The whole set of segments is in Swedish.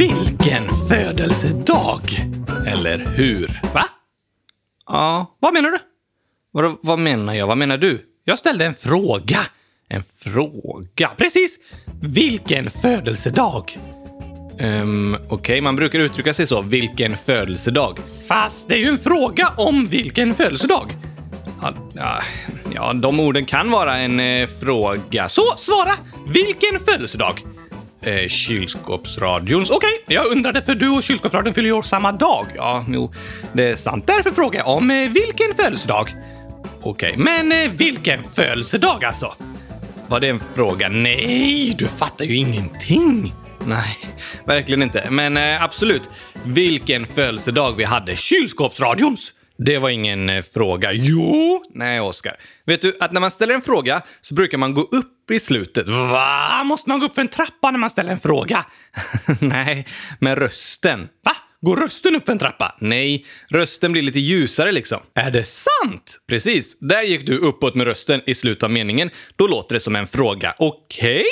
Vilken födelsedag! Eller hur? Va? Ja, vad menar du? Vad, vad menar jag? Vad menar du? Jag ställde en fråga. En fråga? Precis! Vilken födelsedag? Um, Okej, okay. man brukar uttrycka sig så. Vilken födelsedag? Fast det är ju en fråga om vilken födelsedag. Ja, ja, de orden kan vara en eh, fråga. Så, svara! Vilken födelsedag? Eh, kylskåpsradions. Okej, okay. jag undrade för du och kylskåpsradion fyller år samma dag. Ja, jo, det är sant. Därför frågar jag om eh, vilken födelsedag? Okej, okay. men eh, vilken födelsedag alltså? Var det en fråga? Nej, du fattar ju ingenting. Nej, verkligen inte. Men eh, absolut, vilken födelsedag vi hade. Kylskåpsradions! Det var ingen eh, fråga. Jo! Nej, Oskar. Vet du att när man ställer en fråga så brukar man gå upp i slutet. Va? Måste man gå upp för en trappa när man ställer en fråga? Nej, med rösten. Va? Går rösten upp för en trappa? Nej, rösten blir lite ljusare liksom. Är det sant? Precis. Där gick du uppåt med rösten i slutet av meningen. Då låter det som en fråga. Okej? Okay?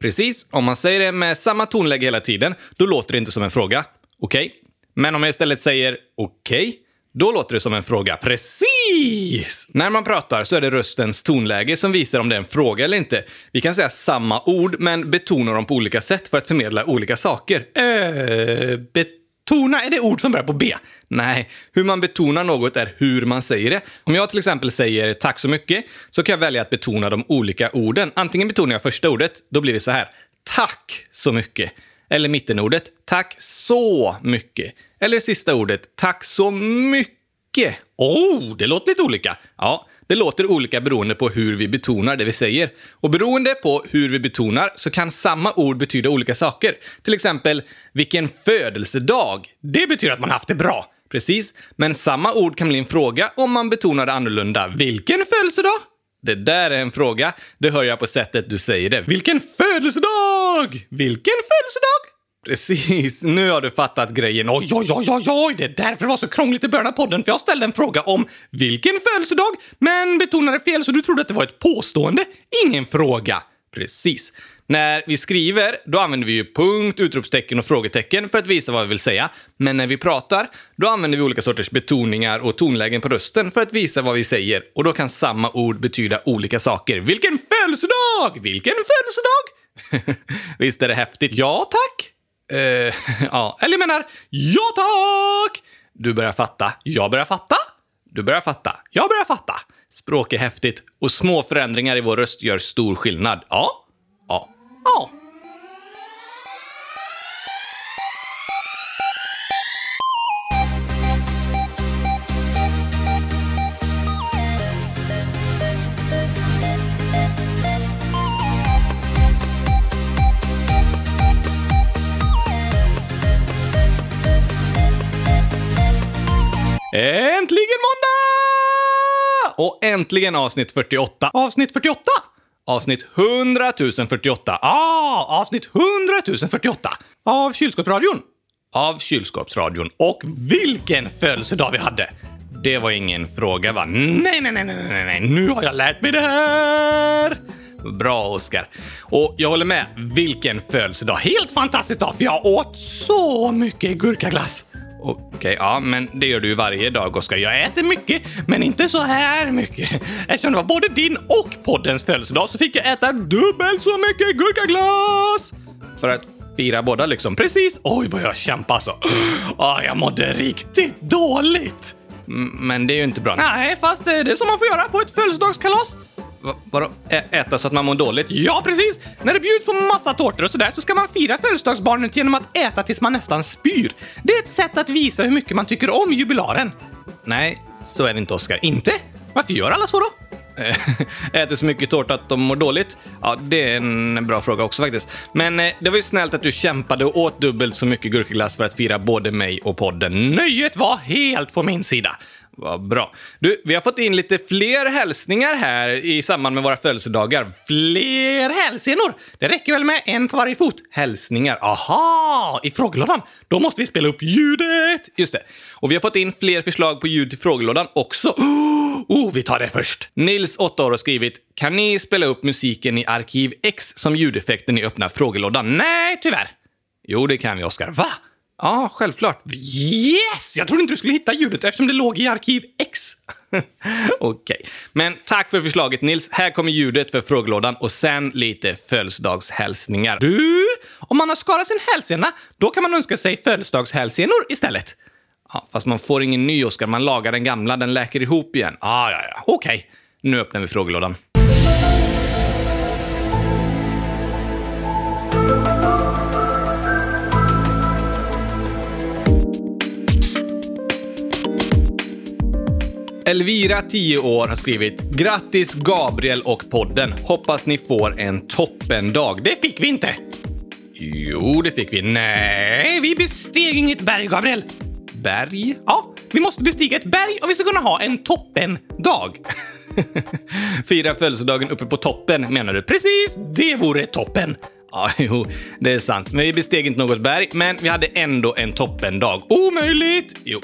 Precis. Om man säger det med samma tonläge hela tiden, då låter det inte som en fråga. Okej? Okay? Men om jag istället säger okej, okay, då låter det som en fråga. Precis! När man pratar så är det röstens tonläge som visar om det är en fråga eller inte. Vi kan säga samma ord, men betona dem på olika sätt för att förmedla olika saker. Eh, betona, är det ord som börjar på B? Nej, hur man betonar något är hur man säger det. Om jag till exempel säger tack så mycket så kan jag välja att betona de olika orden. Antingen betonar jag första ordet, då blir det så här. Tack så mycket. Eller mittenordet, tack så mycket. Eller sista ordet, tack så mycket. Oh, det låter lite olika. Ja, det låter olika beroende på hur vi betonar det vi säger. Och beroende på hur vi betonar så kan samma ord betyda olika saker. Till exempel, vilken födelsedag. Det betyder att man haft det bra. Precis, men samma ord kan bli en fråga om man betonar det annorlunda. Vilken födelsedag? Det där är en fråga. Det hör jag på sättet du säger det. Vilken födelsedag! Vilken födelsedag? Precis, nu har du fattat grejen. Oj, oj, oj, oj, oj, det är därför det var så krångligt i början av podden, för jag ställde en fråga om vilken födelsedag, men betonade fel så du trodde att det var ett påstående, ingen fråga. Precis. När vi skriver, då använder vi ju punkt, utropstecken och frågetecken för att visa vad vi vill säga. Men när vi pratar, då använder vi olika sorters betoningar och tonlägen på rösten för att visa vad vi säger. Och då kan samma ord betyda olika saker. Vilken födelsedag! Vilken födelsedag! Visst är det häftigt? Ja, tack! Uh, ja, eller jag menar, ja tack! Du börjar fatta, jag börjar fatta. Du börjar fatta, jag börjar fatta. Språk är häftigt och små förändringar i vår röst gör stor skillnad. Ja, ja, ja. Äntligen måndag! Och äntligen avsnitt 48. Avsnitt 48? Avsnitt 100 048. Ah, avsnitt 100 048. Av Kylskåpsradion. Av Kylskåpsradion. Och vilken födelsedag vi hade! Det var ingen fråga, va? Nej, nej, nej, nej, nej, nej. nu har jag lärt mig det här! Bra, Oskar. Och jag håller med. Vilken födelsedag! Helt fantastisk dag, för jag åt så mycket gurkaglass. Okej, okay, ja, men det gör du ju varje dag, Oskar. Jag äter mycket, men inte så här mycket. Eftersom det var både din och poddens födelsedag så fick jag äta dubbelt så mycket gurkaglass! För att fira båda liksom. Precis! Oj, vad jag kämpade alltså. Oh, jag mådde riktigt dåligt. Mm, men det är ju inte bra. Nej, fast det är det som man får göra på ett födelsedagskalas. Vadå? Äta så att man mår dåligt? Ja, precis! När det bjuds på massa tårtor och sådär så ska man fira födelsedagsbarnet genom att äta tills man nästan spyr. Det är ett sätt att visa hur mycket man tycker om jubilaren. Nej, så är det inte, Oskar. Inte? Varför gör alla så då? Äter så mycket tårta att de mår dåligt? Ja, det är en bra fråga också faktiskt. Men eh, det var ju snällt att du kämpade och åt dubbelt så mycket gurkaglass för att fira både mig och podden. Nöjet var helt på min sida. Vad bra. Du, vi har fått in lite fler hälsningar här i samband med våra födelsedagar. Fler hälsenor! Det räcker väl med en på varje fot? Hälsningar. Aha! I frågelådan. Då måste vi spela upp ljudet! Just det. Och vi har fått in fler förslag på ljud till frågelådan också. Oh, vi tar det först. Nils, 8 år, har skrivit “Kan ni spela upp musiken i Arkiv X som ljudeffekten i öppna frågelådan?” Nej, tyvärr. Jo, det kan vi, Oskar. Va? Ja, självklart. Yes! Jag trodde inte du skulle hitta ljudet eftersom det låg i arkiv X. Okej. Okay. Men tack för förslaget, Nils. Här kommer ljudet för frågelådan och sen lite födelsedagshälsningar. Du! Om man har skadat sin hälsena, då kan man önska sig födelsedagshälsenor istället. Ja, fast man får ingen ny, Oskar. Man lagar den gamla. Den läker ihop igen. Ah, ja, ja. Okej. Okay. Nu öppnar vi frågelådan. Elvira, 10 år, har skrivit “Grattis Gabriel och podden. Hoppas ni får en toppendag.” Det fick vi inte! Jo, det fick vi. Nej, vi besteg inget berg, Gabriel. Berg? Ja, vi måste bestiga ett berg och vi ska kunna ha en toppendag. Fira födelsedagen uppe på toppen, menar du? Precis, det vore toppen. Ja, jo, det är sant. Men vi besteg inte något berg, men vi hade ändå en toppendag. Omöjligt! Jo,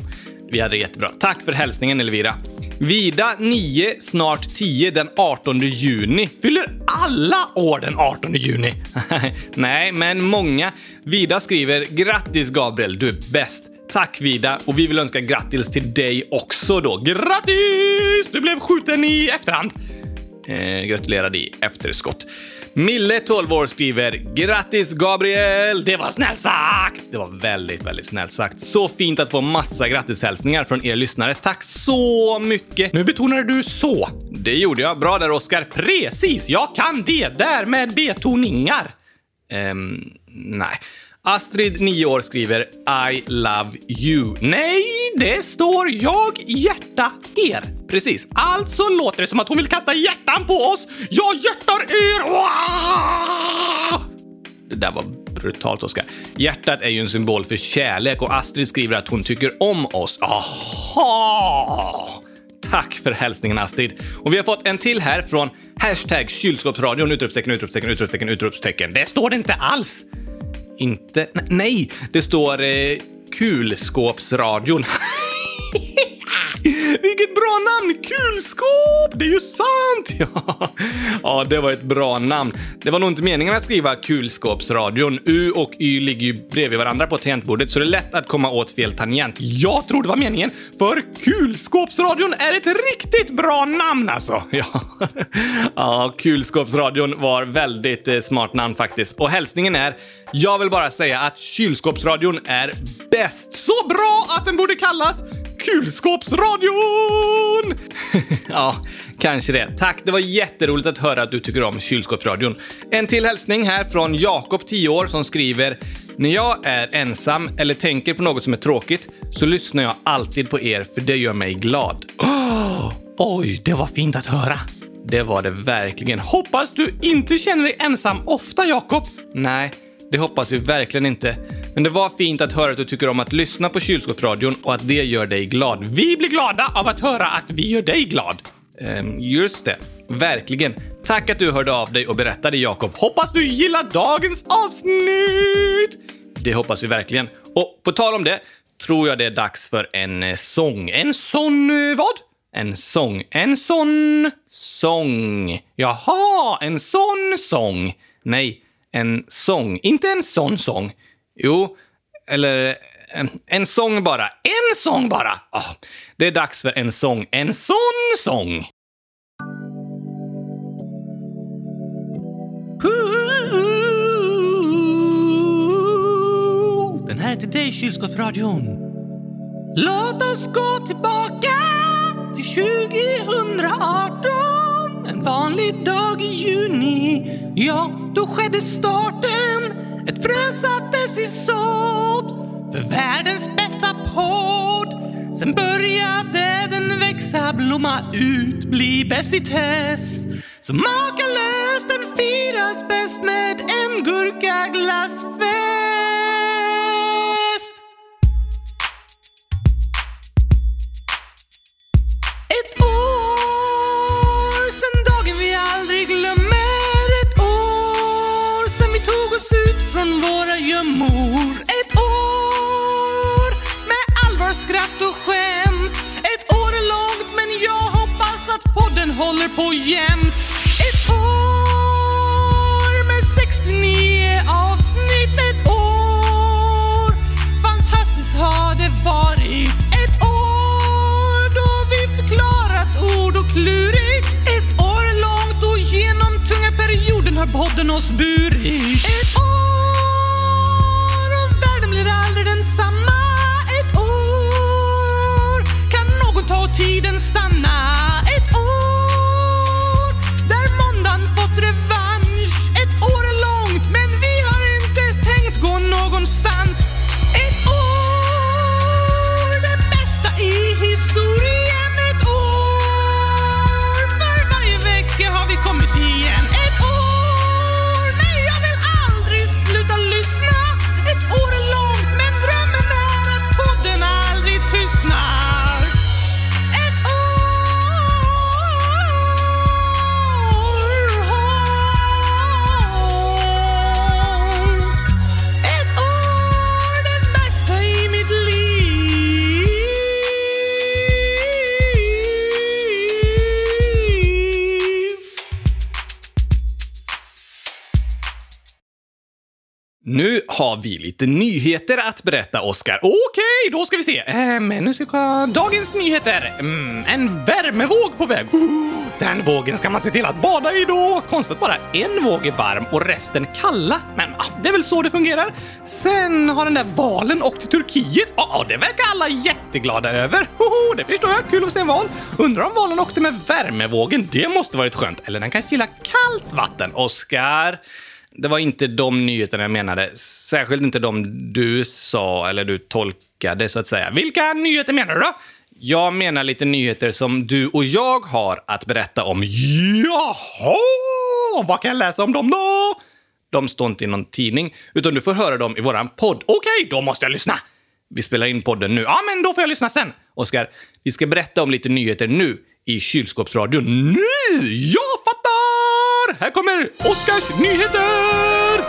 vi hade det jättebra. Tack för hälsningen, Elvira. Vida 9, snart 10 den 18 juni. Fyller alla år den 18 juni? Nej, men många. Vida skriver “Grattis Gabriel, du är bäst”. Tack Vida och vi vill önska grattis till dig också då. Grattis! Du blev skjuten i efterhand. Eh, gratulerade i efterskott. Mille, 12 år, skriver “Grattis Gabriel! Det var snällt sagt!” Det var väldigt, väldigt snällt sagt. Så fint att få massa grattishälsningar från er lyssnare. Tack så mycket! Nu betonade du så. Det gjorde jag. Bra där, Oskar. Precis! Jag kan det där med betoningar. Ehm, nej. Astrid, 9 år, skriver I love you. Nej, det står jag hjärta er. Precis. Alltså låter det som att hon vill kasta hjärtan på oss. Jag hjärtar er! Det där var brutalt, Oskar. Hjärtat är ju en symbol för kärlek och Astrid skriver att hon tycker om oss. Aha! Tack för hälsningen Astrid. Och vi har fått en till här från hashtag kylskåpsradion, utropstecken, utropstecken, utropstecken, utropstecken. Det står det inte alls. Inte... Nej, det står eh, kulskåpsradion. Vilket bra namn! Kulskåp! Det är ju sant! Ja. ja, det var ett bra namn. Det var nog inte meningen att skriva kulskåpsradion. U och Y ligger ju bredvid varandra på tangentbordet så det är lätt att komma åt fel tangent. Jag tror det var meningen, för kulskåpsradion är ett riktigt bra namn alltså. Ja, ja kulskåpsradion var väldigt eh, smart namn faktiskt. Och hälsningen är jag vill bara säga att kylskåpsradion är bäst. Så bra att den borde kallas Kylskåpsradion! ja, kanske det. Tack, det var jätteroligt att höra att du tycker om kylskåpsradion. En till hälsning här från Jakob, 10 år, som skriver när jag är ensam eller tänker på något som är tråkigt så lyssnar jag alltid på er för det gör mig glad. Oh, oj, det var fint att höra. Det var det verkligen. Hoppas du inte känner dig ensam ofta, Jakob. Nej, det hoppas vi verkligen inte. Men det var fint att höra att du tycker om att lyssna på kylskåpsradion och att det gör dig glad. Vi blir glada av att höra att vi gör dig glad. Ehm, just det. Verkligen. Tack att du hörde av dig och berättade, Jakob. Hoppas du gillar dagens avsnitt! Det hoppas vi verkligen. Och på tal om det tror jag det är dags för en eh, sång. En sån eh, vad? En sång. En sån sång. Jaha, en sån sång. Nej, en sång. Inte en sån sång. Jo, eller en, en sång bara. En sång bara! Oh, det är dags för en sång. En sån sång! Den här är till dig, Kylskåpsradion. Låt oss gå tillbaka till 2018. En vanlig dag i juni. Ja, då skedde starten. Ett frö sattes i sådd för världens bästa podd. Sen började den växa, blomma ut, bli bäst i test. Så makalöst den firas bäst med en gurkaglassfest. Håller på jämt. Lite nyheter att berätta, Oskar. Okej, då ska vi se. Eh, men nu ska vi kolla... dagens nyheter. Mm, en värmevåg på väg. Oh, den vågen ska man se till att bada i då. Konstigt bara en våg är varm och resten kalla. Men ah, det är väl så det fungerar. Sen har den där valen åkt till Turkiet. Ja, ah, det verkar alla jätteglada över. Hoho, det förstår jag. Kul att se en val. Undrar om valen åkte med värmevågen. Det måste varit skönt. Eller den kanske gillar kallt vatten. Oskar? Det var inte de nyheterna jag menade. Särskilt inte de du sa eller du tolkade, så att säga. Vilka nyheter menar du då? Jag menar lite nyheter som du och jag har att berätta om. Jaha! Vad kan jag läsa om dem då? De står inte i någon tidning, utan du får höra dem i våran podd. Okej, då måste jag lyssna! Vi spelar in podden nu. Ja, men då får jag lyssna sen. Oskar, vi ska berätta om lite nyheter nu i kylskåpsradion. Nu! Jag fattar! Här kommer Oscars nyheter!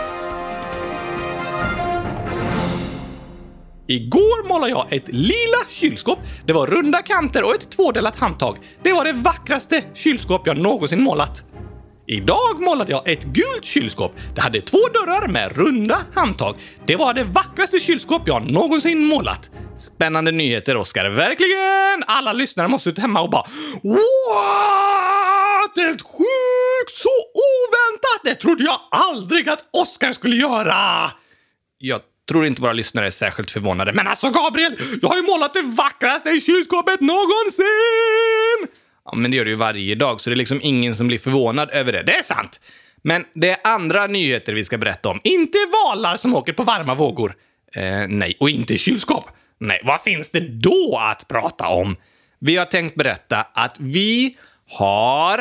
Igår målade jag ett lila kylskåp. Det var runda kanter och ett tvådelat handtag. Det var det vackraste kylskåp jag någonsin målat. Idag målade jag ett gult kylskåp. Det hade två dörrar med runda handtag. Det var det vackraste kylskåp jag någonsin målat. Spännande nyheter, Oskar. Verkligen! Alla lyssnare måste ut hemma och bara What? Helt sjukt! Så oväntat! Det trodde jag aldrig att Oskar skulle göra! Jag tror inte våra lyssnare är särskilt förvånade. Men alltså Gabriel, jag har ju målat det vackraste kylskåpet någonsin! Ja, men det gör det ju varje dag, så det är liksom ingen som blir förvånad över det. Det är sant! Men det är andra nyheter vi ska berätta om. Inte valar som åker på varma vågor. Eh, nej, och inte kylskåp. Nej, vad finns det då att prata om? Vi har tänkt berätta att vi har...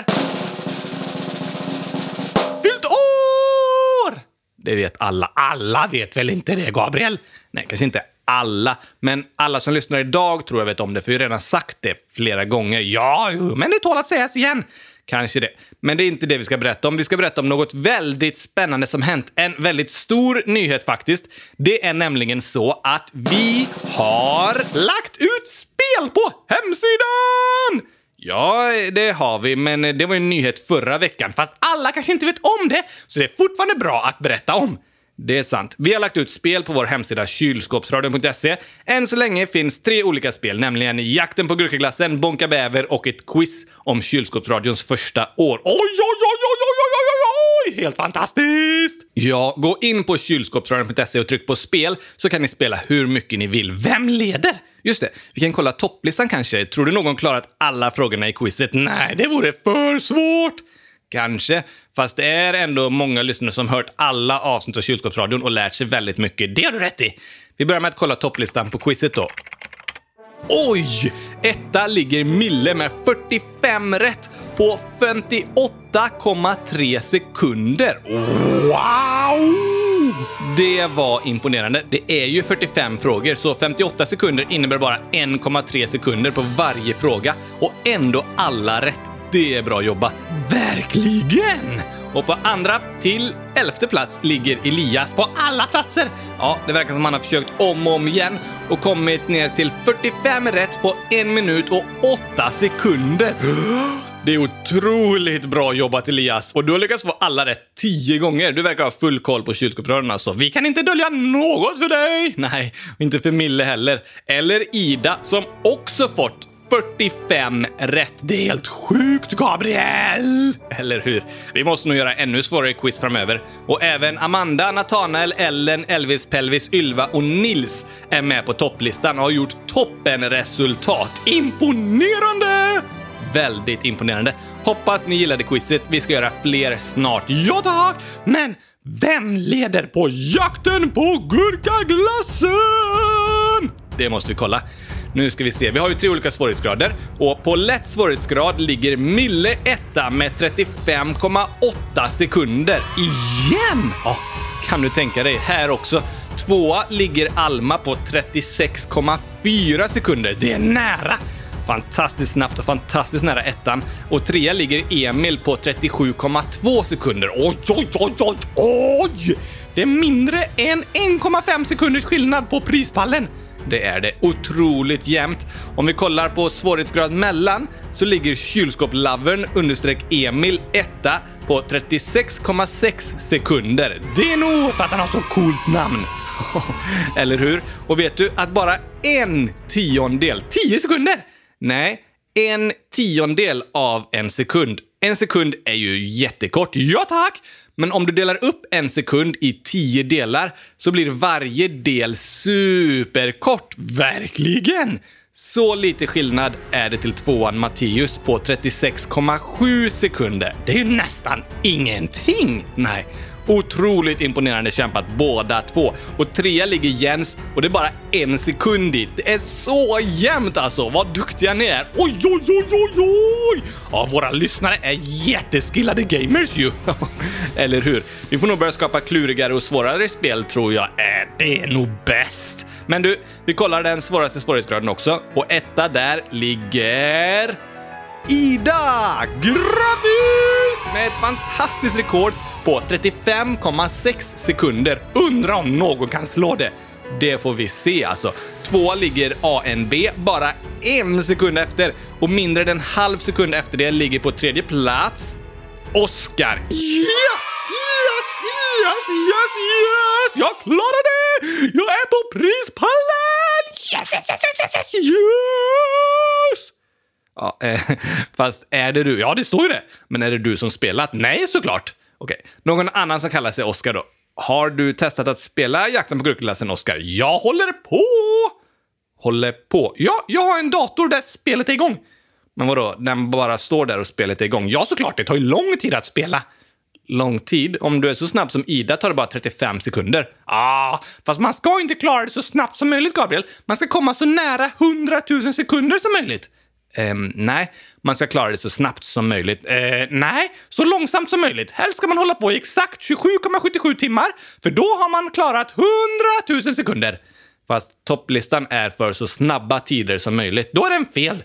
Fyllt år! Det vet alla. Alla vet väl inte det, Gabriel? Nej, kanske inte alla, men alla som lyssnar idag tror jag vet om det, för vi har redan sagt det flera gånger. Ja, jo, men det tål att sägas igen. Kanske det. Men det är inte det vi ska berätta om. Vi ska berätta om något väldigt spännande som hänt. En väldigt stor nyhet faktiskt. Det är nämligen så att vi har lagt ut spel på hemsidan! Ja, det har vi, men det var ju en nyhet förra veckan. Fast alla kanske inte vet om det, så det är fortfarande bra att berätta om. Det är sant. Vi har lagt ut spel på vår hemsida kylskåpsradion.se. Än så länge finns tre olika spel, nämligen Jakten på gurkaglassen, Bonka bäver och ett quiz om kylskåpsradions första år. Oj, oj, oj, oj, oj, oj, oj, oj! oj, Helt fantastiskt! Ja, gå in på kylskåpsradion.se och tryck på spel så kan ni spela hur mycket ni vill. Vem leder? Just det, vi kan kolla topplistan kanske. Tror du någon klarat alla frågorna i quizet? Nej, det vore för svårt! Kanske, fast det är ändå många lyssnare som hört alla avsnitt av Kylskåpsradion och lärt sig väldigt mycket. Det har du rätt i! Vi börjar med att kolla topplistan på quizet då. Oj! Etta ligger Mille med 45 rätt på 58,3 sekunder. Wow! Det var imponerande. Det är ju 45 frågor, så 58 sekunder innebär bara 1,3 sekunder på varje fråga och ändå alla rätt. Det är bra jobbat. Verkligen! Och på andra till elfte plats ligger Elias på alla platser. Ja, det verkar som han har försökt om och om igen och kommit ner till 45 rätt på en minut och 8 sekunder. Det är otroligt bra jobbat Elias! Och du har lyckats få alla rätt tio gånger. Du verkar ha full koll på kylskåpsrören alltså. Vi kan inte dölja något för dig! Nej, inte för Mille heller. Eller Ida som också fått 45 rätt. Det är helt sjukt, Gabriel! Eller hur? Vi måste nog göra ännu svårare quiz framöver. Och även Amanda, Nathanael, Ellen, Elvis, Pelvis, Ylva och Nils är med på topplistan och har gjort toppenresultat. Imponerande! Väldigt imponerande. Hoppas ni gillade quizet. Vi ska göra fler snart. Ja tack! Men vem leder på jakten på gurkaglassen? Det måste vi kolla. Nu ska vi se. Vi har ju tre olika svårighetsgrader och på lätt svårighetsgrad ligger Mille etta med 35,8 sekunder. Igen! Ja, kan du tänka dig. Här också. Tvåa ligger Alma på 36,4 sekunder. Det är nära! Fantastiskt snabbt och fantastiskt nära ettan. Och trea ligger Emil på 37,2 sekunder. Oj, oj, oj, oj, oj! Det är mindre än 1,5 sekunders skillnad på prispallen. Det är det. Otroligt jämnt. Om vi kollar på svårighetsgrad mellan så ligger kylskåpslovern understreck Emil etta på 36,6 sekunder. Det är nog för att han har så coolt namn. Eller hur? Och vet du att bara en tiondel, 10 sekunder, Nej, en tiondel av en sekund. En sekund är ju jättekort. Ja tack! Men om du delar upp en sekund i tio delar så blir varje del superkort. Verkligen! Så lite skillnad är det till tvåan Matteus på 36,7 sekunder. Det är ju nästan ingenting! Nej, Otroligt imponerande kämpat båda två. Och trea ligger Jens och det är bara en sekund dit. Det är så jämnt alltså! Vad duktiga ni är! Oj, oj, oj, oj, oj! Ja, våra lyssnare är jätteskillade gamers ju. Eller hur? Vi får nog börja skapa klurigare och svårare spel tror jag. Äh, det är nog bäst. Men du, vi kollar den svåraste svårighetsgraden också. Och etta där ligger... Ida! Grattis! Med ett fantastiskt rekord på 35,6 sekunder. Undrar om någon kan slå det. Det får vi se alltså. Två ligger ANB bara en sekund efter och mindre än en halv sekund efter det ligger på tredje plats Oscar. Yes! Yes! Yes! Yes! Yes! Jag klarade det! Jag är på prispallen! Yes! Yes! Yes! Yes! yes! yes! Ja, eh, fast är det du? Ja, det står ju det. Men är det du som spelat? Nej, såklart. Okej, någon annan som kallar sig Oscar då. Har du testat att spela Jakten på gurkaglassen, Oscar? Jag håller på! Håller på? Ja, jag har en dator där spelet är igång. Men vadå, den bara står där och spelet är igång? Ja, såklart, det tar ju lång tid att spela. Lång tid? Om du är så snabb som Ida tar det bara 35 sekunder. Ah, fast man ska inte klara det så snabbt som möjligt, Gabriel. Man ska komma så nära 100 000 sekunder som möjligt. Ehm, nej, man ska klara det så snabbt som möjligt. Eh, nej, så långsamt som möjligt. Helst ska man hålla på i exakt 27,77 timmar, för då har man klarat 100 000 sekunder. Fast topplistan är för så snabba tider som möjligt. Då är den fel.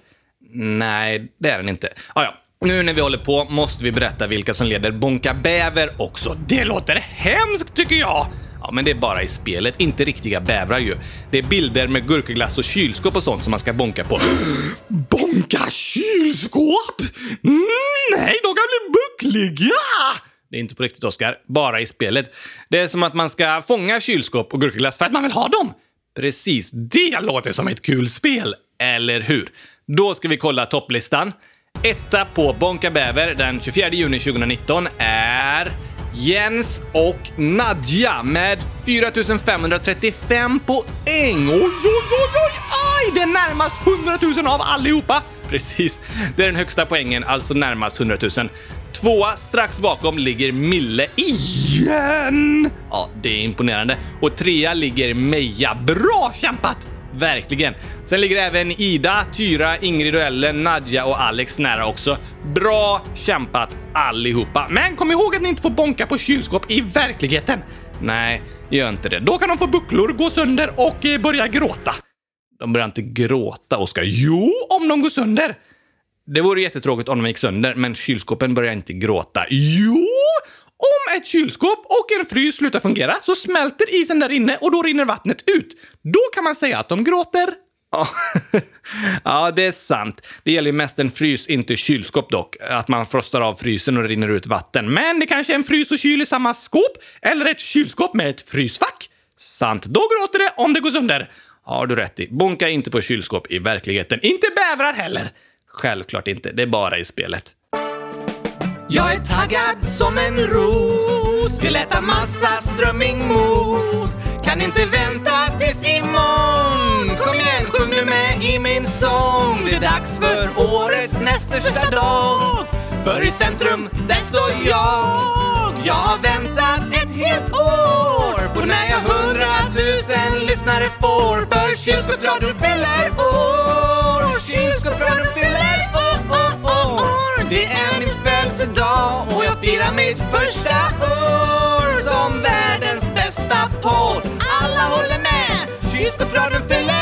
Nej, det är den inte. Ah, ja. Nu när vi håller på måste vi berätta vilka som leder Bonka Bäver också. Det låter hemskt tycker jag! Ja, men det är bara i spelet, inte riktiga bävrar ju. Det är bilder med gurkaglass och kylskåp och sånt som man ska bonka på. bonka kylskåp? Mm, nej, de kan bli buckliga! Det är inte på riktigt, Oskar. Bara i spelet. Det är som att man ska fånga kylskåp och gurkaglass för att man vill ha dem. Precis, det låter som ett kul spel. Eller hur? Då ska vi kolla topplistan. Etta på Bonka Bäver den 24 juni 2019 är Jens och Nadja med 4535 poäng. Oj, oj, oj, oj, aj! Det är närmast 100 000 av allihopa. Precis, det är den högsta poängen, alltså närmast 100 000. Tvåa strax bakom ligger Mille igen! Ja, det är imponerande. Och trea ligger Meja. Bra kämpat! Verkligen. Sen ligger även Ida, Tyra, Ingrid och Ellen, Nadja och Alex nära också. Bra kämpat allihopa. Men kom ihåg att ni inte får bonka på kylskåp i verkligheten. Nej, gör inte det. Då kan de få bucklor, gå sönder och eh, börja gråta. De börjar inte gråta, Oskar. Jo, om de går sönder. Det vore jättetråkigt om de gick sönder, men kylskåpen börjar inte gråta. Jo! Om ett kylskåp och en frys slutar fungera så smälter isen där inne och då rinner vattnet ut. Då kan man säga att de gråter. Ja, det är sant. Det gäller ju mest en frys, inte kylskåp dock. Att man frostar av frysen och det rinner ut vatten. Men det kanske är en frys och kyl i samma skåp, eller ett kylskåp med ett frysfack. Sant. Då gråter det om det går sönder. Har du rätt i. Bonka inte på kylskåp i verkligheten. Inte bävrar heller! Självklart inte. Det är bara i spelet. Jag är taggad som en ros. Vill äta massa strömmingmos. Kan inte vänta tills imorgon. Kom igen, sjung nu med i min sång. Det är dags för årets näst största dag. För i centrum, där står jag. Jag har väntat ett helt år På när jag hundratusen lyssnare får. För kylskåpsradion fyller år. Kylskåpsradion fyller år, år det är min födelsedag och jag firar mitt första år som världens bästa podd. Alla håller med! Kylskåpsradion fyller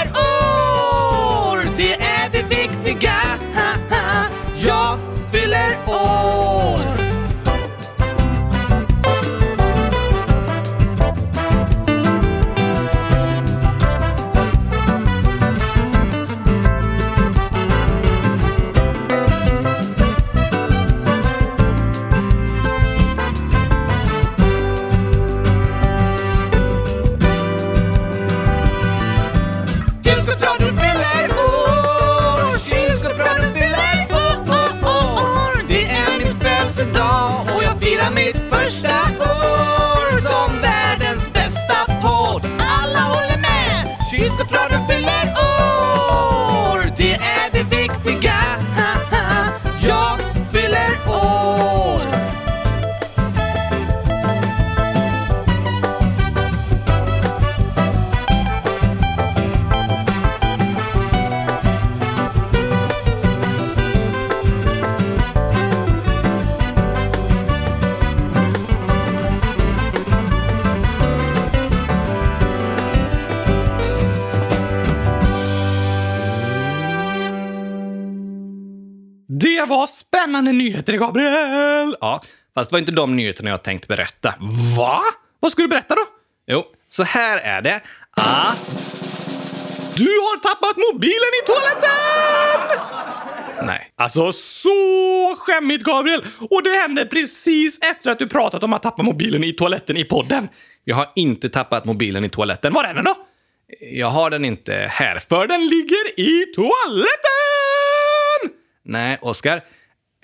Spännande nyheter, Gabriel! Ja, fast det var inte de nyheterna jag tänkt berätta. Va? Vad ska du berätta då? Jo, så här är det att... Du har tappat mobilen i toaletten! Nej. Alltså, så skämmigt, Gabriel! Och det hände precis efter att du pratat om att tappa mobilen i toaletten i podden. Jag har inte tappat mobilen i toaletten. Var är den då? Jag har den inte här, för den ligger i toaletten! Nej, Oskar.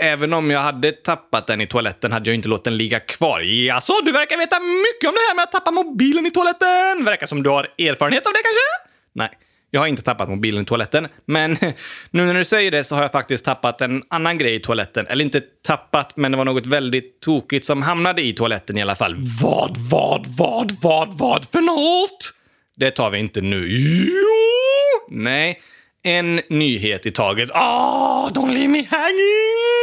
Även om jag hade tappat den i toaletten hade jag inte låtit den ligga kvar. Jaså, alltså, du verkar veta mycket om det här med att tappa mobilen i toaletten. Verkar som du har erfarenhet av det kanske? Nej, jag har inte tappat mobilen i toaletten. Men nu när du säger det så har jag faktiskt tappat en annan grej i toaletten. Eller inte tappat, men det var något väldigt tokigt som hamnade i toaletten i alla fall. Vad, vad, vad, vad, vad för något? Det tar vi inte nu. Jo! Nej, en nyhet i taget. Ah, don't leave me hanging!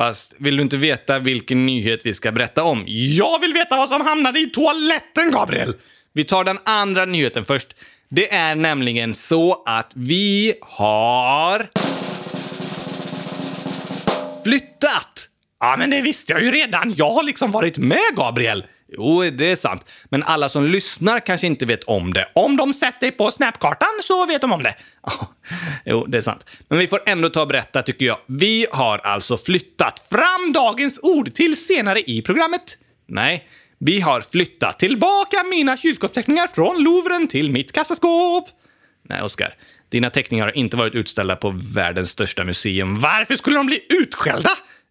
Fast vill du inte veta vilken nyhet vi ska berätta om? Jag vill veta vad som hamnade i toaletten, Gabriel! Vi tar den andra nyheten först. Det är nämligen så att vi har flyttat! Ja, men det visste jag ju redan. Jag har liksom varit med, Gabriel. Jo, det är sant. Men alla som lyssnar kanske inte vet om det. Om de sett dig på Snapkartan så vet de om det. Jo, det är sant. Men vi får ändå ta och berätta, tycker jag. Vi har alltså flyttat fram dagens ord till senare i programmet. Nej, vi har flyttat tillbaka mina kylskåpsteckningar från Louvren till mitt kassaskåp. Nej, Oskar. Dina teckningar har inte varit utställda på världens största museum. Varför skulle de bli utskällda?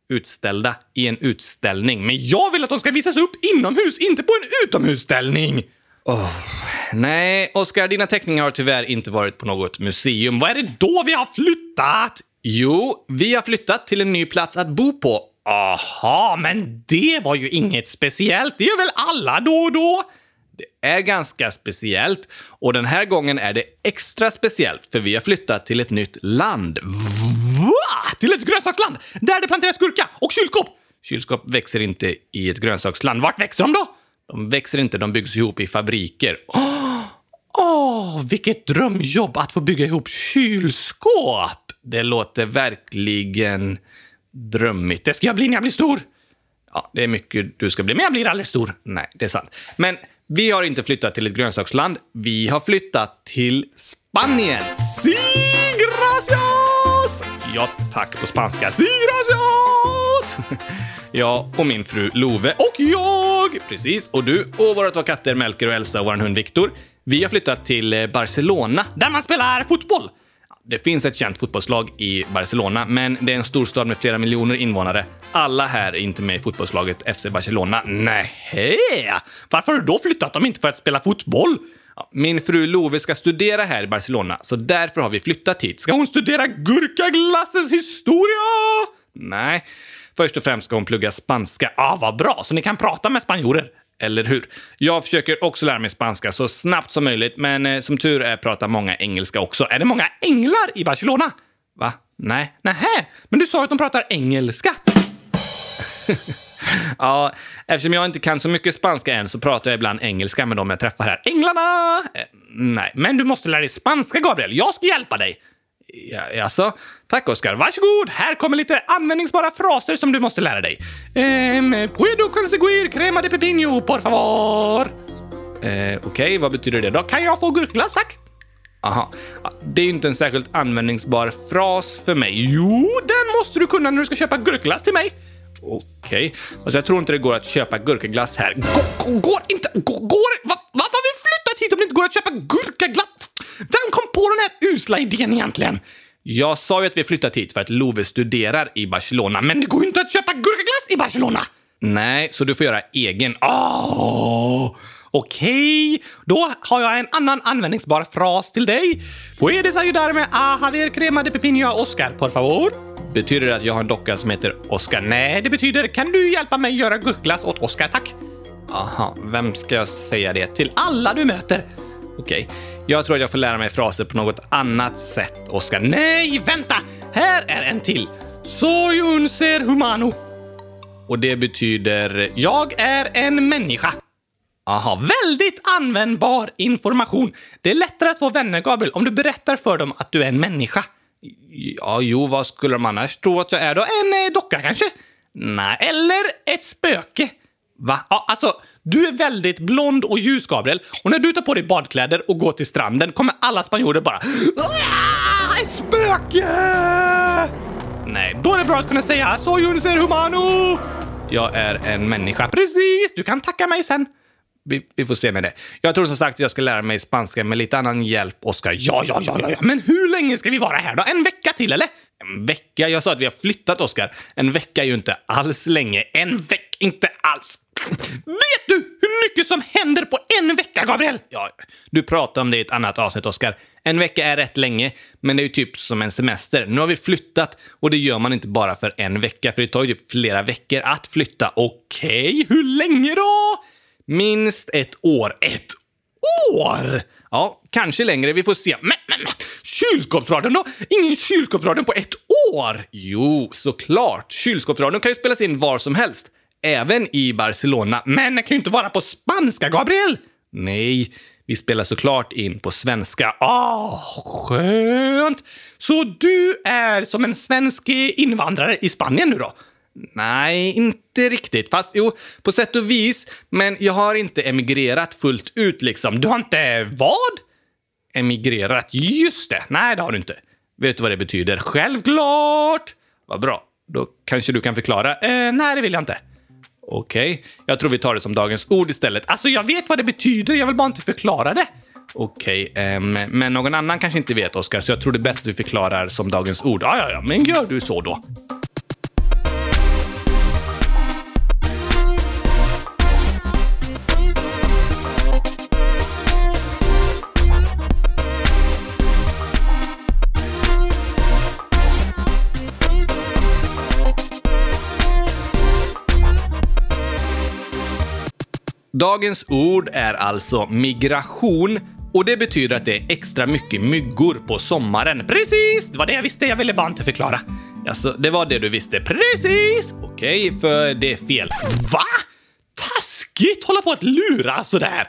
Utställda i en utställning. Men jag vill att de ska visas upp inomhus, inte på en utomhusställning! Oh, nej, Oskar, dina teckningar har tyvärr inte varit på något museum. Vad är det då vi har flyttat? Jo, vi har flyttat till en ny plats att bo på. Aha, men det var ju inget speciellt. Det gör väl alla då och då? Det är ganska speciellt och den här gången är det extra speciellt för vi har flyttat till ett nytt land. Va? Till ett grönsaksland där det planteras gurka och kylskåp! Kylskåp växer inte i ett grönsaksland. Vart växer de då? De växer inte, de byggs ihop i fabriker. Åh, oh, vilket drömjobb att få bygga ihop kylskåp! Det låter verkligen drömmigt. Det ska jag bli när jag blir stor! Ja, det är mycket du ska bli, men jag blir aldrig stor. Nej, det är sant. Men vi har inte flyttat till ett grönsaksland. Vi har flyttat till Spanien. Si gracias! Ja, tack på spanska. Si gracias! Jag och min fru Love och jag, precis, och du och våra två katter Melker och Elsa och vår hund Viktor. Vi har flyttat till eh, Barcelona, där man spelar fotboll. Det finns ett känt fotbollslag i Barcelona, men det är en storstad med flera miljoner invånare. Alla här är inte med i fotbollslaget FC Barcelona. Nej, Varför har du då flyttat dem inte för att spela fotboll? Min fru Love ska studera här i Barcelona, så därför har vi flyttat hit. Ska hon studera gurkaglassens historia? Nej, först och främst ska hon plugga spanska. Ah, vad bra, så ni kan prata med spanjorer. Eller hur? Jag försöker också lära mig spanska så snabbt som möjligt, men eh, som tur är pratar många engelska också. Är det många änglar i Barcelona? Va? Nej. Nähä, men du sa att de pratar engelska. ja, eftersom jag inte kan så mycket spanska än så pratar jag ibland engelska med dem jag träffar här. Änglarna! Eh, nej, men du måste lära dig spanska, Gabriel. Jag ska hjälpa dig. Ja, alltså, tack Oskar. Varsågod! Här kommer lite användningsbara fraser som du måste lära dig. Ehm, puedo conseguir crema de pepino, por favor? Eh, Okej, okay, vad betyder det då? Kan jag få gurkglass, tack? Aha. Det är ju inte en särskilt användningsbar fras för mig. Jo, den måste du kunna när du ska köpa gurkglass till mig. Okej. Okay. Alltså, jag tror inte det går att köpa gurkaglass här. Går, går inte? Går? går va, varför har vi flyttat hit om det inte går att köpa gurkaglass? Vem kom på den här usla idén egentligen? Jag sa ju att vi flyttat hit för att Love studerar i Barcelona, men det går ju inte att köpa gurkaglass i Barcelona! Nej, så du får göra egen. Oh! Okej, okay. då har jag en annan användningsbar fras till dig. Puedes ayudarme a Javier crema de pepino Oscar, por favor? Betyder det att jag har en docka som heter Oscar? Nej, det betyder kan du hjälpa mig göra gurkglass åt Oscar, tack? Aha, vem ska jag säga det till? Alla du möter! Okej, okay jag tror att jag får lära mig fraser på något annat sätt, Oskar. Nej, vänta! Här är en till. Soy un ser humano. Och det betyder jag är en människa. Aha, väldigt användbar information. Det är lättare att få vänner, Gabriel, om du berättar för dem att du är en människa. Ja, jo, vad skulle de annars tro att jag är då? En eh, docka kanske? Nej, eller ett spöke. Va? Ja, alltså, du är väldigt blond och ljus, Gabriel. Och när du tar på dig badkläder och går till stranden kommer alla spanjorer bara Ett spöke! Nej, då är det bra att kunna säga “Soy un ser humano”. Jag är en människa. Precis, du kan tacka mig sen. Vi, vi, får se med det. Jag tror som sagt att jag ska lära mig spanska med lite annan hjälp, Oskar. Ja, ja, ja, ja, Men hur länge ska vi vara här då? En vecka till, eller? En vecka? Jag sa att vi har flyttat, Oskar. En vecka är ju inte alls länge. En vecka, inte alls. Vet du hur mycket som händer på en vecka, Gabriel? Ja, du pratade om det i ett annat avsnitt, Oskar. En vecka är rätt länge, men det är ju typ som en semester. Nu har vi flyttat och det gör man inte bara för en vecka, för det tar ju typ flera veckor att flytta. Okej, okay, hur länge då? Minst ett år. Ett år? Ja, kanske längre. Vi får se. Men, men, men. Kylskåpsradion då? Ingen kylskåpsradion på ett år? Jo, såklart. Kylskåpsradion kan ju spelas in var som helst. Även i Barcelona. Men den kan ju inte vara på spanska, Gabriel! Nej, vi spelar såklart in på svenska. Ah, skönt! Så du är som en svensk invandrare i Spanien nu då? Nej, inte riktigt. Fast jo, på sätt och vis. Men jag har inte emigrerat fullt ut liksom. Du har inte vad? Emigrerat? Just det. Nej, det har du inte. Vet du vad det betyder? Självklart! Vad bra. Då kanske du kan förklara? Eh, nej, det vill jag inte. Okej, okay. jag tror vi tar det som dagens ord istället. Alltså, jag vet vad det betyder, jag vill bara inte förklara det. Okej, eh, okay, um, men någon annan kanske inte vet, Oskar, så jag tror det är bäst att du förklarar som dagens ord. Ja, ja, ja, men gör du så då. Dagens ord är alltså migration och det betyder att det är extra mycket myggor på sommaren. Precis! Det var det jag visste. Jag ville bara inte förklara. Alltså, det var det du visste. Precis! Okej, okay, för det är fel. Va? Taskigt! Hålla på att lura sådär.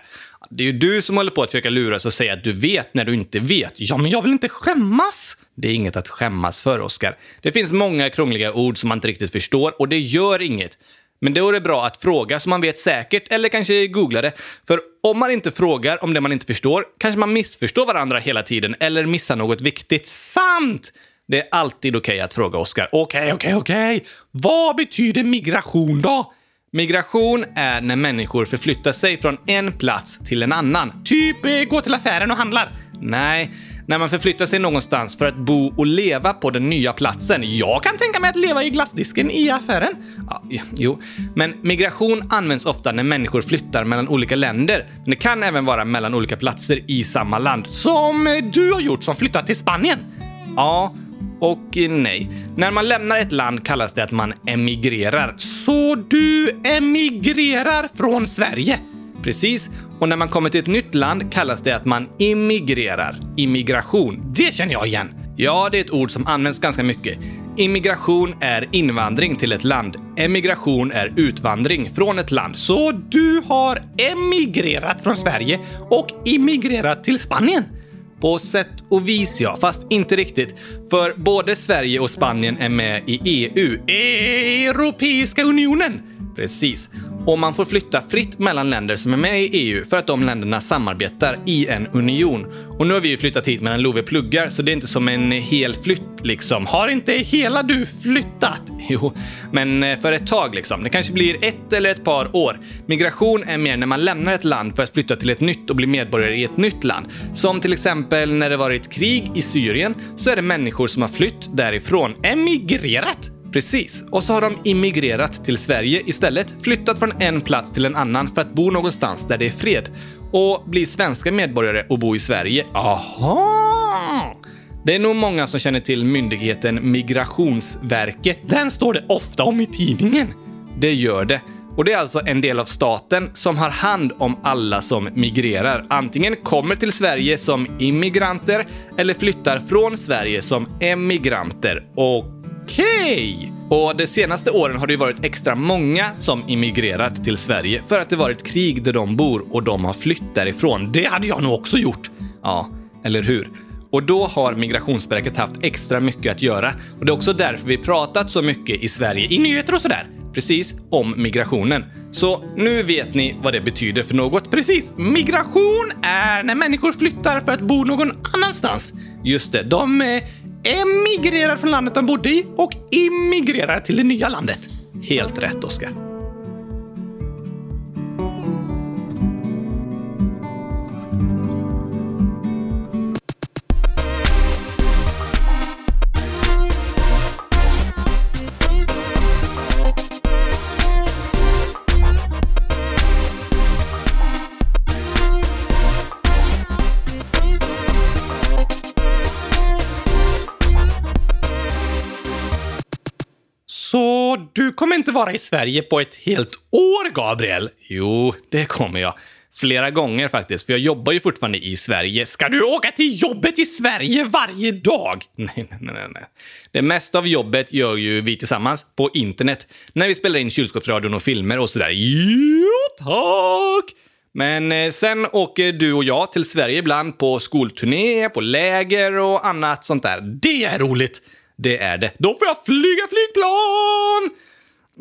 Det är ju du som håller på att försöka lura och säga att du vet när du inte vet. Ja, men jag vill inte skämmas. Det är inget att skämmas för, Oskar. Det finns många krångliga ord som man inte riktigt förstår och det gör inget. Men då är det bra att fråga så man vet säkert, eller kanske googla det. För om man inte frågar om det man inte förstår kanske man missförstår varandra hela tiden eller missar något viktigt. Sant! Det är alltid okej okay att fråga Oskar. Okej, okay, okej, okay, okej. Vad betyder migration då? Migration är när människor förflyttar sig från en plats till en annan. Typ eh, gå till affären och handlar. Nej, när man förflyttar sig någonstans för att bo och leva på den nya platsen. Jag kan tänka mig att leva i glassdisken i affären. Ja, jo, men migration används ofta när människor flyttar mellan olika länder. Men det kan även vara mellan olika platser i samma land. Som du har gjort som flyttat till Spanien. Ja, och nej. När man lämnar ett land kallas det att man emigrerar. Så du emigrerar från Sverige? Precis. Och när man kommer till ett nytt land kallas det att man immigrerar. Immigration. Det känner jag igen. Ja, det är ett ord som används ganska mycket. Immigration är invandring till ett land. Emigration är utvandring från ett land. Så du har emigrerat från Sverige och immigrerat till Spanien? På sätt och vis ja, fast inte riktigt. För både Sverige och Spanien är med i EU, Europeiska unionen. Precis och man får flytta fritt mellan länder som är med i EU för att de länderna samarbetar i en union. Och nu har vi ju flyttat hit medan Love pluggar, så det är inte som en hel flytt liksom. Har inte hela du flyttat? Jo, men eh, för ett tag liksom. Det kanske blir ett eller ett par år. Migration är mer när man lämnar ett land för att flytta till ett nytt och bli medborgare i ett nytt land. Som till exempel när det varit krig i Syrien så är det människor som har flytt därifrån, emigrerat Precis. Och så har de immigrerat till Sverige istället, flyttat från en plats till en annan för att bo någonstans där det är fred. Och bli svenska medborgare och bo i Sverige. Aha! Det är nog många som känner till myndigheten Migrationsverket. Den står det ofta om i tidningen. Det gör det. Och det är alltså en del av staten som har hand om alla som migrerar. Antingen kommer till Sverige som immigranter eller flyttar från Sverige som emigranter. Och Okej! Och de senaste åren har det varit extra många som immigrerat till Sverige för att det varit krig där de bor och de har flytt därifrån. Det hade jag nog också gjort. Ja, eller hur? Och då har Migrationsverket haft extra mycket att göra. Och det är också därför vi pratat så mycket i Sverige, i nyheter och sådär. Precis, om migrationen. Så nu vet ni vad det betyder för något. Precis, migration är när människor flyttar för att bo någon annanstans. Just det, de eh, emigrerar från landet de bodde i och immigrerar till det nya landet. Helt rätt, Oskar. Du kommer inte vara i Sverige på ett helt år, Gabriel. Jo, det kommer jag. Flera gånger faktiskt, för jag jobbar ju fortfarande i Sverige. Ska du åka till jobbet i Sverige varje dag? Nej, nej, nej, nej. Det mesta av jobbet gör ju vi tillsammans på internet när vi spelar in kylskåpsradion och filmer och sådär. Jo, tack! Men eh, sen åker du och jag till Sverige ibland på skolturné, på läger och annat sånt där. Det är roligt! Det är det. Då får jag flyga flygplan!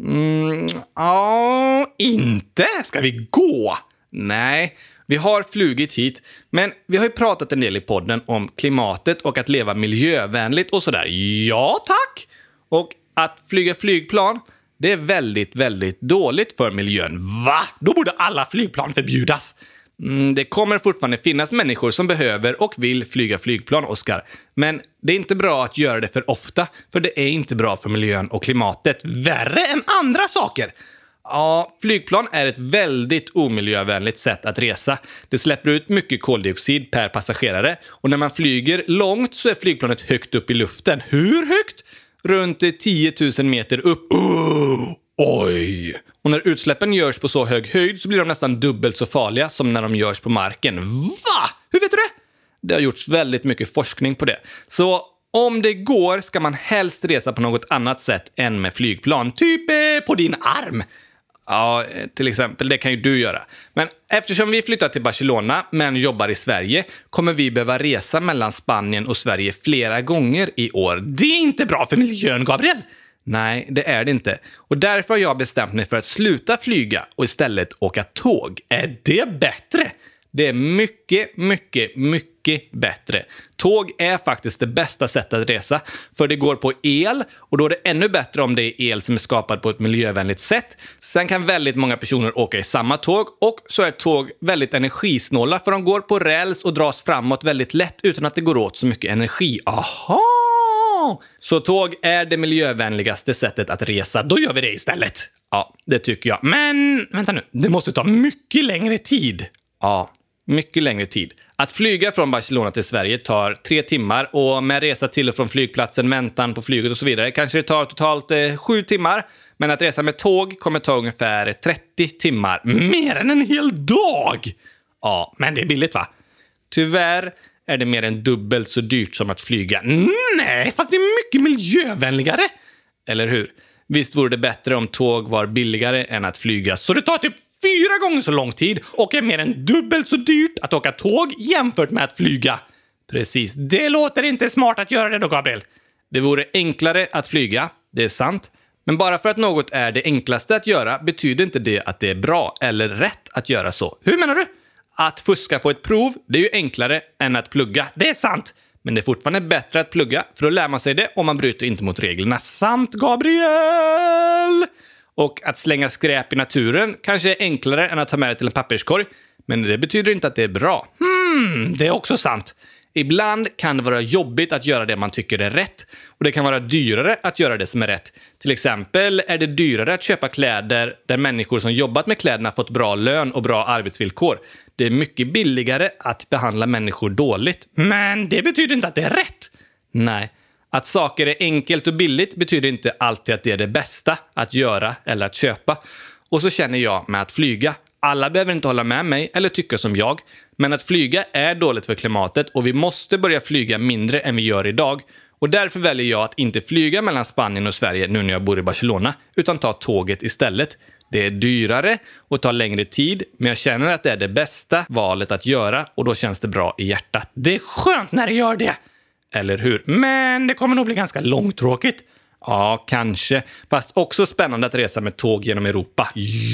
Mm, ja, inte. Ska vi gå? Nej, vi har flugit hit, men vi har ju pratat en del i podden om klimatet och att leva miljövänligt och sådär. Ja, tack! Och att flyga flygplan, det är väldigt, väldigt dåligt för miljön. Va? Då borde alla flygplan förbjudas. Mm, det kommer fortfarande finnas människor som behöver och vill flyga flygplan, Oskar. Men det är inte bra att göra det för ofta, för det är inte bra för miljön och klimatet. Värre än andra saker! Ja, flygplan är ett väldigt omiljövänligt sätt att resa. Det släpper ut mycket koldioxid per passagerare och när man flyger långt så är flygplanet högt upp i luften. Hur högt? Runt 10 000 meter upp. Oh, oj! Och när utsläppen görs på så hög höjd så blir de nästan dubbelt så farliga som när de görs på marken. Va? Hur vet du det? Det har gjorts väldigt mycket forskning på det. Så om det går ska man helst resa på något annat sätt än med flygplan. Typ eh, på din arm. Ja, eh, till exempel. Det kan ju du göra. Men eftersom vi flyttar till Barcelona men jobbar i Sverige kommer vi behöva resa mellan Spanien och Sverige flera gånger i år. Det är inte bra för miljön, Gabriel! Nej, det är det inte. Och därför har jag bestämt mig för att sluta flyga och istället åka tåg. Är det bättre? Det är mycket, mycket, mycket bättre. Tåg är faktiskt det bästa sättet att resa, för det går på el och då är det ännu bättre om det är el som är skapad på ett miljövänligt sätt. Sen kan väldigt många personer åka i samma tåg och så är tåg väldigt energisnåla för de går på räls och dras framåt väldigt lätt utan att det går åt så mycket energi. Aha! Så tåg är det miljövänligaste sättet att resa. Då gör vi det istället. Ja, det tycker jag. Men vänta nu, det måste ta mycket längre tid. Ja, mycket längre tid. Att flyga från Barcelona till Sverige tar tre timmar och med resa till och från flygplatsen, väntan på flyget och så vidare kanske det tar totalt eh, sju timmar. Men att resa med tåg kommer ta ungefär 30 timmar. Mer än en hel dag! Ja, men det är billigt va? Tyvärr är det mer än dubbelt så dyrt som att flyga. Mm, nej, fast det är mycket miljövänligare! Eller hur? Visst vore det bättre om tåg var billigare än att flyga, så det tar typ fyra gånger så lång tid och är mer än dubbelt så dyrt att åka tåg jämfört med att flyga. Precis, det låter inte smart att göra det då, Gabriel. Det vore enklare att flyga, det är sant. Men bara för att något är det enklaste att göra betyder inte det att det är bra eller rätt att göra så. Hur menar du? Att fuska på ett prov, det är ju enklare än att plugga. Det är sant! Men det är fortfarande bättre att plugga, för då lär man sig det och man bryter inte mot reglerna. Sant, Gabriel! Och att slänga skräp i naturen kanske är enklare än att ta med det till en papperskorg. Men det betyder inte att det är bra. Hmm, det är också sant. Ibland kan det vara jobbigt att göra det man tycker är rätt och det kan vara dyrare att göra det som är rätt. Till exempel är det dyrare att köpa kläder där människor som jobbat med kläderna fått bra lön och bra arbetsvillkor. Det är mycket billigare att behandla människor dåligt. Men det betyder inte att det är rätt. Nej. Att saker är enkelt och billigt betyder inte alltid att det är det bästa att göra eller att köpa. Och så känner jag med att flyga. Alla behöver inte hålla med mig eller tycka som jag, men att flyga är dåligt för klimatet och vi måste börja flyga mindre än vi gör idag. Och därför väljer jag att inte flyga mellan Spanien och Sverige nu när jag bor i Barcelona, utan ta tåget istället. Det är dyrare och tar längre tid, men jag känner att det är det bästa valet att göra och då känns det bra i hjärtat. Det är skönt när det gör det! Eller hur? Men det kommer nog bli ganska långtråkigt. Ja, kanske. Fast också spännande att resa med tåg genom Europa.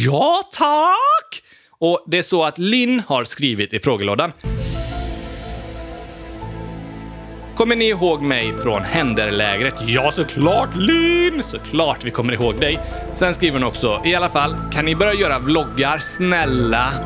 Ja, tack! Och det är så att Linn har skrivit i frågelådan. Kommer ni ihåg mig från Händerlägret? Ja, såklart Linn! Såklart vi kommer ihåg dig. Sen skriver hon också, i alla fall, kan ni börja göra vloggar, snälla?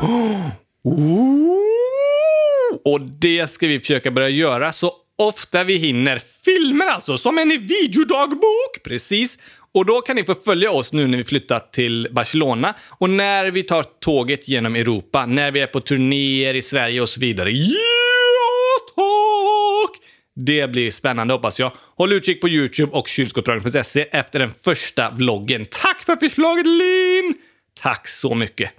Och det ska vi försöka börja göra så ofta vi hinner. Filmer alltså, som en videodagbok! Precis. Och då kan ni få följa oss nu när vi flyttat till Barcelona och när vi tar tåget genom Europa, när vi är på turnéer i Sverige och så vidare. Ja, tack! Det blir spännande hoppas jag. Håll utkik på Youtube och kylskåpsradion.se efter den första vloggen. Tack för förslaget Linn! Tack så mycket!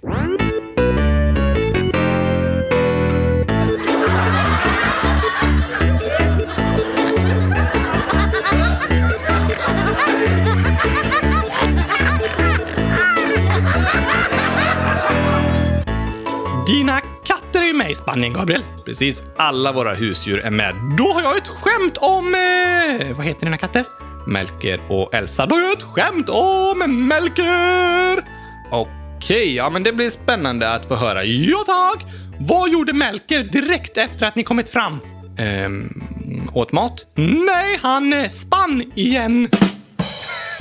Ju med i Spanien, Gabriel. Precis alla våra husdjur är med. Då har jag ett skämt om... Eh, vad heter dina katter? Melker och Elsa. Då har jag ett skämt om Melker! Okej, ja men det blir spännande att få höra. Ja tack! Vad gjorde Melker direkt efter att ni kommit fram? Ehm, åt mat? Nej, han spann igen.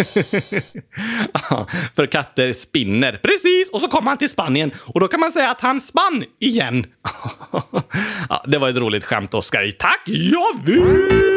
För katter spinner. Precis! Och så kom han till Spanien och då kan man säga att han spann igen. ja, det var ett roligt skämt, Oskar. Tack! Jag vill!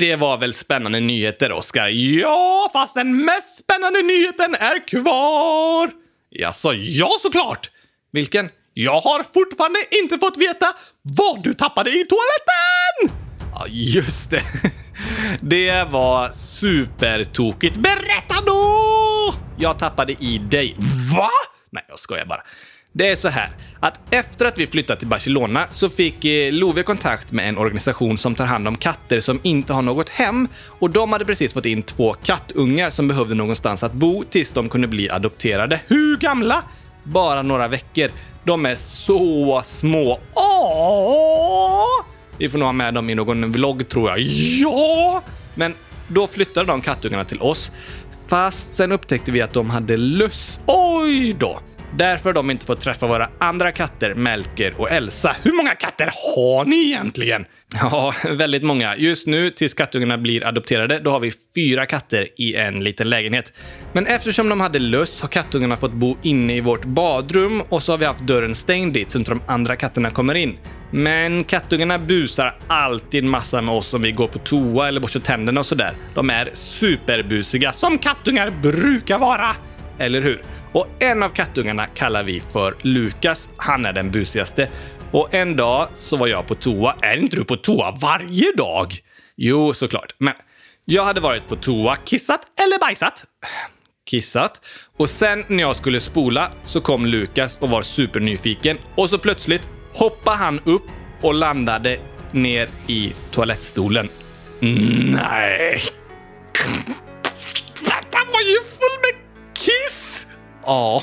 Det var väl spännande nyheter, Oskar? Ja, fast den mest spännande nyheten är kvar! Jaså, ja såklart! Vilken? Jag har fortfarande inte fått veta vad du tappade i toaletten! Ja, just det. Det var supertokigt. Berätta då! Jag tappade i dig. Va? Nej, jag skojar bara. Det är så här att efter att vi flyttade till Barcelona så fick eh, Love kontakt med en organisation som tar hand om katter som inte har något hem och de hade precis fått in två kattungar som behövde någonstans att bo tills de kunde bli adopterade. Hur gamla? Bara några veckor. De är så små. Åh! Vi får nog ha med dem i någon vlogg tror jag. Ja! Men då flyttade de kattungarna till oss. Fast sen upptäckte vi att de hade löss. Oj då! Därför har de inte fått träffa våra andra katter, Melker och Elsa. Hur många katter har ni egentligen? Ja, väldigt många. Just nu, tills kattungarna blir adopterade, då har vi fyra katter i en liten lägenhet. Men eftersom de hade löss har kattungarna fått bo inne i vårt badrum och så har vi haft dörren stängd dit så inte de andra katterna kommer in. Men kattungarna busar alltid massa med oss om vi går på toa eller borstar tänderna och sådär. De är superbusiga, som kattungar brukar vara. Eller hur? Och en av kattungarna kallar vi för Lukas. Han är den busigaste. Och en dag så var jag på toa. Är inte du på toa varje dag? Jo, såklart. Men jag hade varit på toa, kissat eller bajsat. Kissat. Och sen när jag skulle spola så kom Lukas och var supernyfiken. Och så plötsligt hoppade han upp och landade ner i toalettstolen. Nej! Den var ju full med kiss! Ja,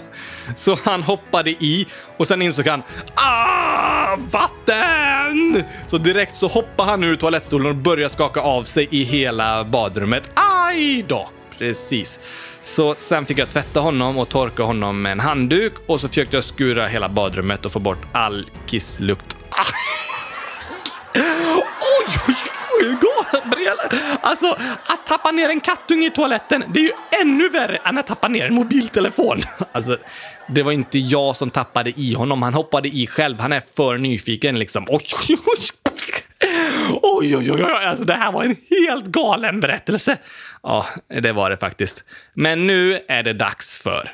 så han hoppade i och sen insåg han ah, vatten! Så direkt så hoppade han ur toalettstolen och började skaka av sig i hela badrummet. Aj då! Precis. Så sen fick jag tvätta honom och torka honom med en handduk och så försökte jag skura hela badrummet och få bort all kisslukt. Ah. Oj, oj, oj, Alltså, att tappa ner en kattunge i toaletten, det är ju ännu värre än att tappa ner en mobiltelefon. Alltså, det var inte jag som tappade i honom, han hoppade i själv. Han är för nyfiken liksom. Oj, oj, oj. Oj, oj, oj, oj, alltså det här var en helt galen berättelse. Ja, det var det faktiskt. Men nu är det dags för...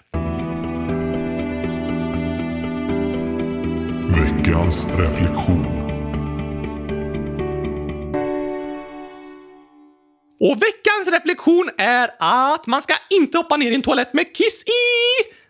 Veckans reflektion. Och veckans reflektion är att man ska inte hoppa ner i en toalett med kiss i!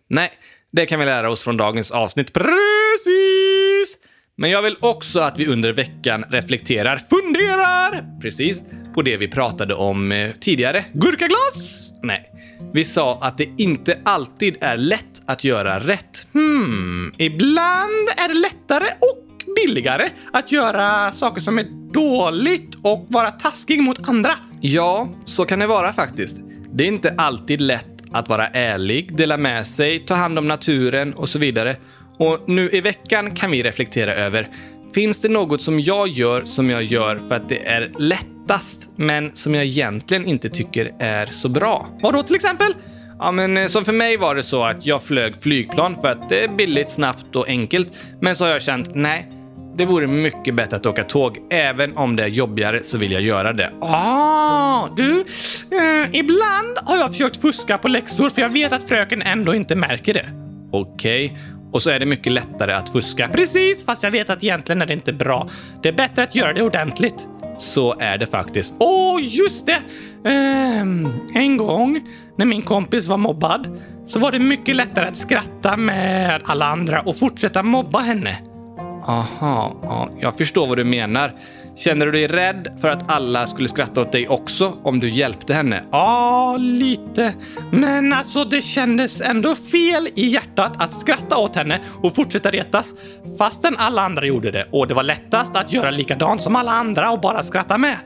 Nej, det kan vi lära oss från dagens avsnitt. Precis! Men jag vill också att vi under veckan reflekterar, funderar, precis, på det vi pratade om eh, tidigare. Gurkaglas? Nej. Vi sa att det inte alltid är lätt att göra rätt. Hmm, ibland är det lättare och billigare att göra saker som är dåligt och vara taskig mot andra. Ja, så kan det vara faktiskt. Det är inte alltid lätt att vara ärlig, dela med sig, ta hand om naturen och så vidare. Och nu i veckan kan vi reflektera över, finns det något som jag gör som jag gör för att det är lättast, men som jag egentligen inte tycker är så bra? Vadå till exempel? Ja, men eh, som för mig var det så att jag flög flygplan för att det är billigt, snabbt och enkelt. Men så har jag känt, nej, det vore mycket bättre att åka tåg. Även om det är jobbigare så vill jag göra det. Ah, du, eh, ibland har jag försökt fuska på läxor för jag vet att fröken ändå inte märker det. Okej. Okay. Och så är det mycket lättare att fuska. Precis, fast jag vet att egentligen är det inte bra. Det är bättre att göra det ordentligt. Så är det faktiskt. Åh, oh, just det! Um, en gång när min kompis var mobbad så var det mycket lättare att skratta med alla andra och fortsätta mobba henne. Aha, ja, jag förstår vad du menar. Känner du dig rädd för att alla skulle skratta åt dig också om du hjälpte henne? Ja, lite. Men alltså, det kändes ändå fel i hjärtat att skratta åt henne och fortsätta retas fastän alla andra gjorde det och det var lättast att göra likadant som alla andra och bara skratta med.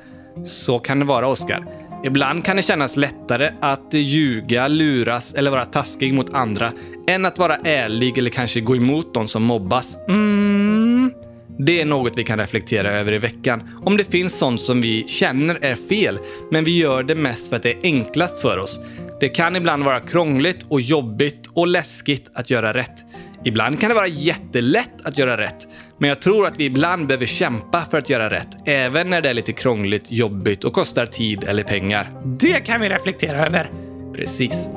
Så kan det vara, Oskar. Ibland kan det kännas lättare att ljuga, luras eller vara taskig mot andra än att vara ärlig eller kanske gå emot de som mobbas. Mm. Det är något vi kan reflektera över i veckan. Om det finns sånt som vi känner är fel, men vi gör det mest för att det är enklast för oss. Det kan ibland vara krångligt och jobbigt och läskigt att göra rätt. Ibland kan det vara jättelätt att göra rätt, men jag tror att vi ibland behöver kämpa för att göra rätt, även när det är lite krångligt, jobbigt och kostar tid eller pengar. Det kan vi reflektera över. Precis.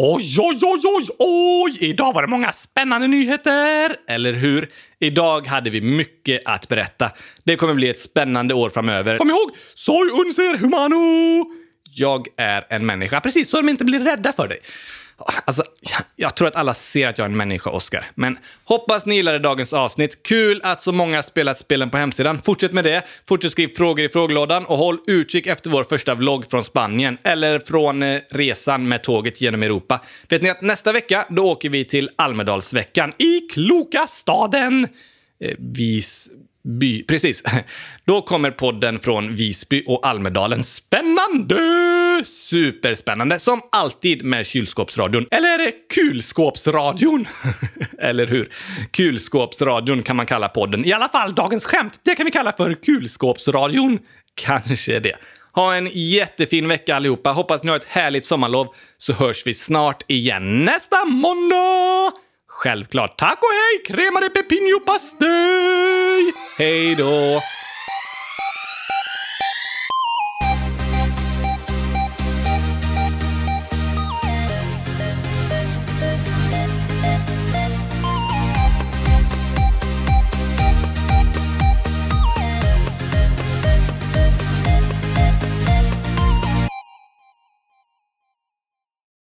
Oj, oj, oj, oj, oj! Idag var det många spännande nyheter, eller hur? Idag hade vi mycket att berätta. Det kommer bli ett spännande år framöver. Kom ihåg, Soy unser humano! Jag är en människa, precis så de inte blir rädda för dig. Alltså, jag- jag tror att alla ser att jag är en människa, Oscar. Men hoppas ni gillade dagens avsnitt. Kul att så många spelat spelen på hemsidan. Fortsätt med det. Fortsätt skriva frågor i frågelådan och håll utkik efter vår första vlogg från Spanien eller från eh, resan med tåget genom Europa. Vet ni att nästa vecka, då åker vi till Almedalsveckan i kloka staden eh, By, Precis. Då kommer podden från Visby och Almedalen. Spännande! Superspännande. Som alltid med kylskåpsradion. Eller kulskåpsradion. Eller hur? Kulskåpsradion kan man kalla podden. I alla fall dagens skämt. Det kan vi kalla för kulskåpsradion. Kanske det. Ha en jättefin vecka allihopa. Hoppas ni har ett härligt sommarlov så hörs vi snart igen nästa måndag! Självklart. Tack och hej! kremade pepinjo pepino pastej! Hej då!